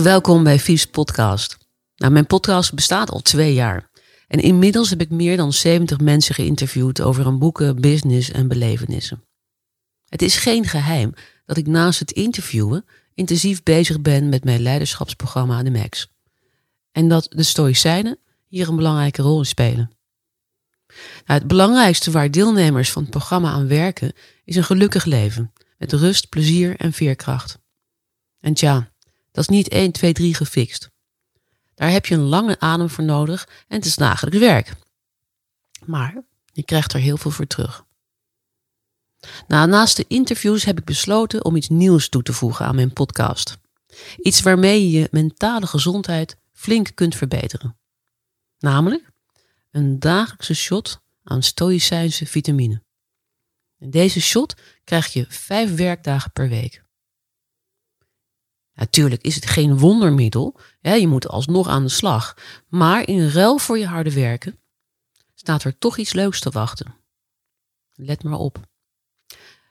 Welkom bij Vies Podcast. Nou, mijn podcast bestaat al twee jaar. En inmiddels heb ik meer dan 70 mensen geïnterviewd over hun boeken, business en belevenissen. Het is geen geheim dat ik naast het interviewen intensief bezig ben met mijn leiderschapsprogramma De Max. En dat de Stoïcijnen hier een belangrijke rol in spelen. Nou, het belangrijkste waar deelnemers van het programma aan werken is een gelukkig leven, met rust, plezier en veerkracht. En tja, dat is niet 1, 2, 3 gefixt. Daar heb je een lange adem voor nodig en het is dagelijks werk. Maar je krijgt er heel veel voor terug. Naast de interviews heb ik besloten om iets nieuws toe te voegen aan mijn podcast. Iets waarmee je je mentale gezondheid flink kunt verbeteren. Namelijk een dagelijkse shot aan stoïcijnse vitamine. En deze shot krijg je vijf werkdagen per week. Natuurlijk is het geen wondermiddel, je moet alsnog aan de slag, maar in ruil voor je harde werken staat er toch iets leuks te wachten. Let maar op.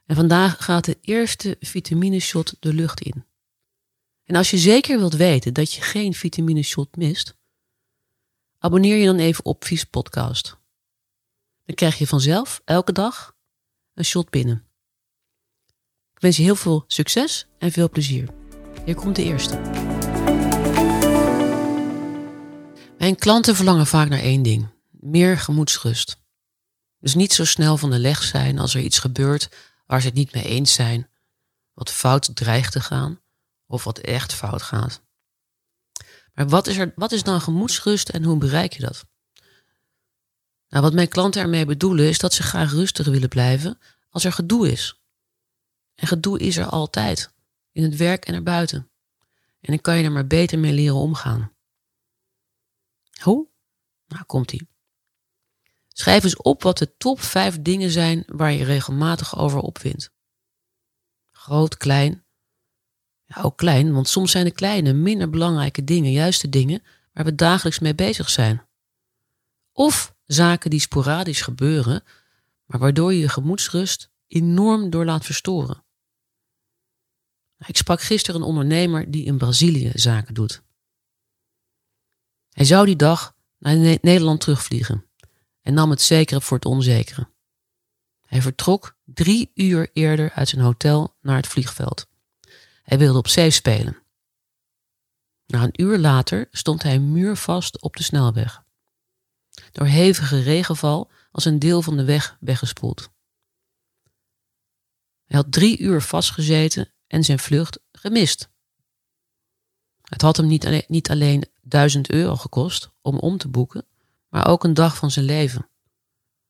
En vandaag gaat de eerste vitamine shot de lucht in. En als je zeker wilt weten dat je geen vitamine shot mist, abonneer je dan even op Vies Podcast. Dan krijg je vanzelf elke dag een shot binnen. Ik wens je heel veel succes en veel plezier. Hier komt de eerste. Mijn klanten verlangen vaak naar één ding: meer gemoedsrust. Dus niet zo snel van de leg zijn als er iets gebeurt waar ze het niet mee eens zijn, wat fout dreigt te gaan of wat echt fout gaat. Maar wat is, er, wat is dan gemoedsrust en hoe bereik je dat? Nou, wat mijn klanten ermee bedoelen is dat ze graag rustig willen blijven als er gedoe is. En gedoe is er altijd, in het werk en erbuiten. En dan kan je er maar beter mee leren omgaan. Hoe? Nou, komt ie. Schrijf eens op wat de top 5 dingen zijn waar je regelmatig over opwindt. Groot, klein. Ja, ook klein, want soms zijn de kleine, minder belangrijke dingen juist de dingen waar we dagelijks mee bezig zijn. Of zaken die sporadisch gebeuren, maar waardoor je je gemoedsrust enorm door laat verstoren. Ik sprak gisteren een ondernemer die in Brazilië zaken doet. Hij zou die dag naar Nederland terugvliegen en nam het zekere voor het onzekere. Hij vertrok drie uur eerder uit zijn hotel naar het vliegveld. Hij wilde op zee spelen. Na een uur later stond hij muurvast op de snelweg. Door hevige regenval was een deel van de weg weggespoeld. Hij had drie uur vastgezeten en zijn vlucht gemist. Het had hem niet alleen, niet alleen duizend euro gekost om om te boeken, maar ook een dag van zijn leven.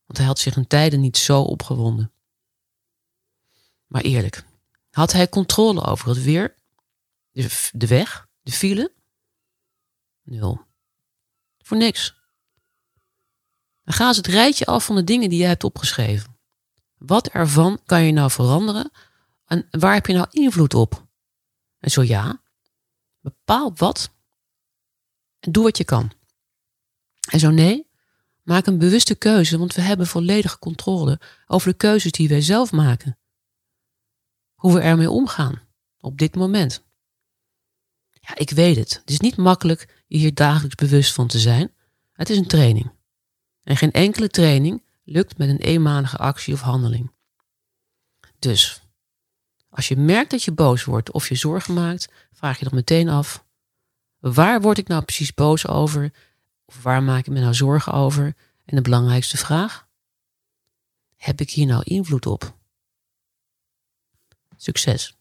Want hij had zich in tijden niet zo opgewonden. Maar eerlijk, had hij controle over het weer, de, weg, de file? Nul. Voor niks. Dan gaan ze het rijtje af van de dingen die je hebt opgeschreven. Wat ervan kan je nou veranderen en waar heb je nou invloed op? En zo ja, bepaal wat en doe wat je kan. En zo nee, maak een bewuste keuze, want we hebben volledige controle over de keuzes die wij zelf maken. Hoe we ermee omgaan op dit moment. Ja, ik weet het. Het is niet makkelijk je hier dagelijks bewust van te zijn. Het is een training. En geen enkele training lukt met een eenmalige actie of handeling. Dus, als je merkt dat je boos wordt of je zorgen maakt, vraag je dan meteen af: waar word ik nou precies boos over of waar maak ik me nou zorgen over? En de belangrijkste vraag: heb ik hier nou invloed op? Succes!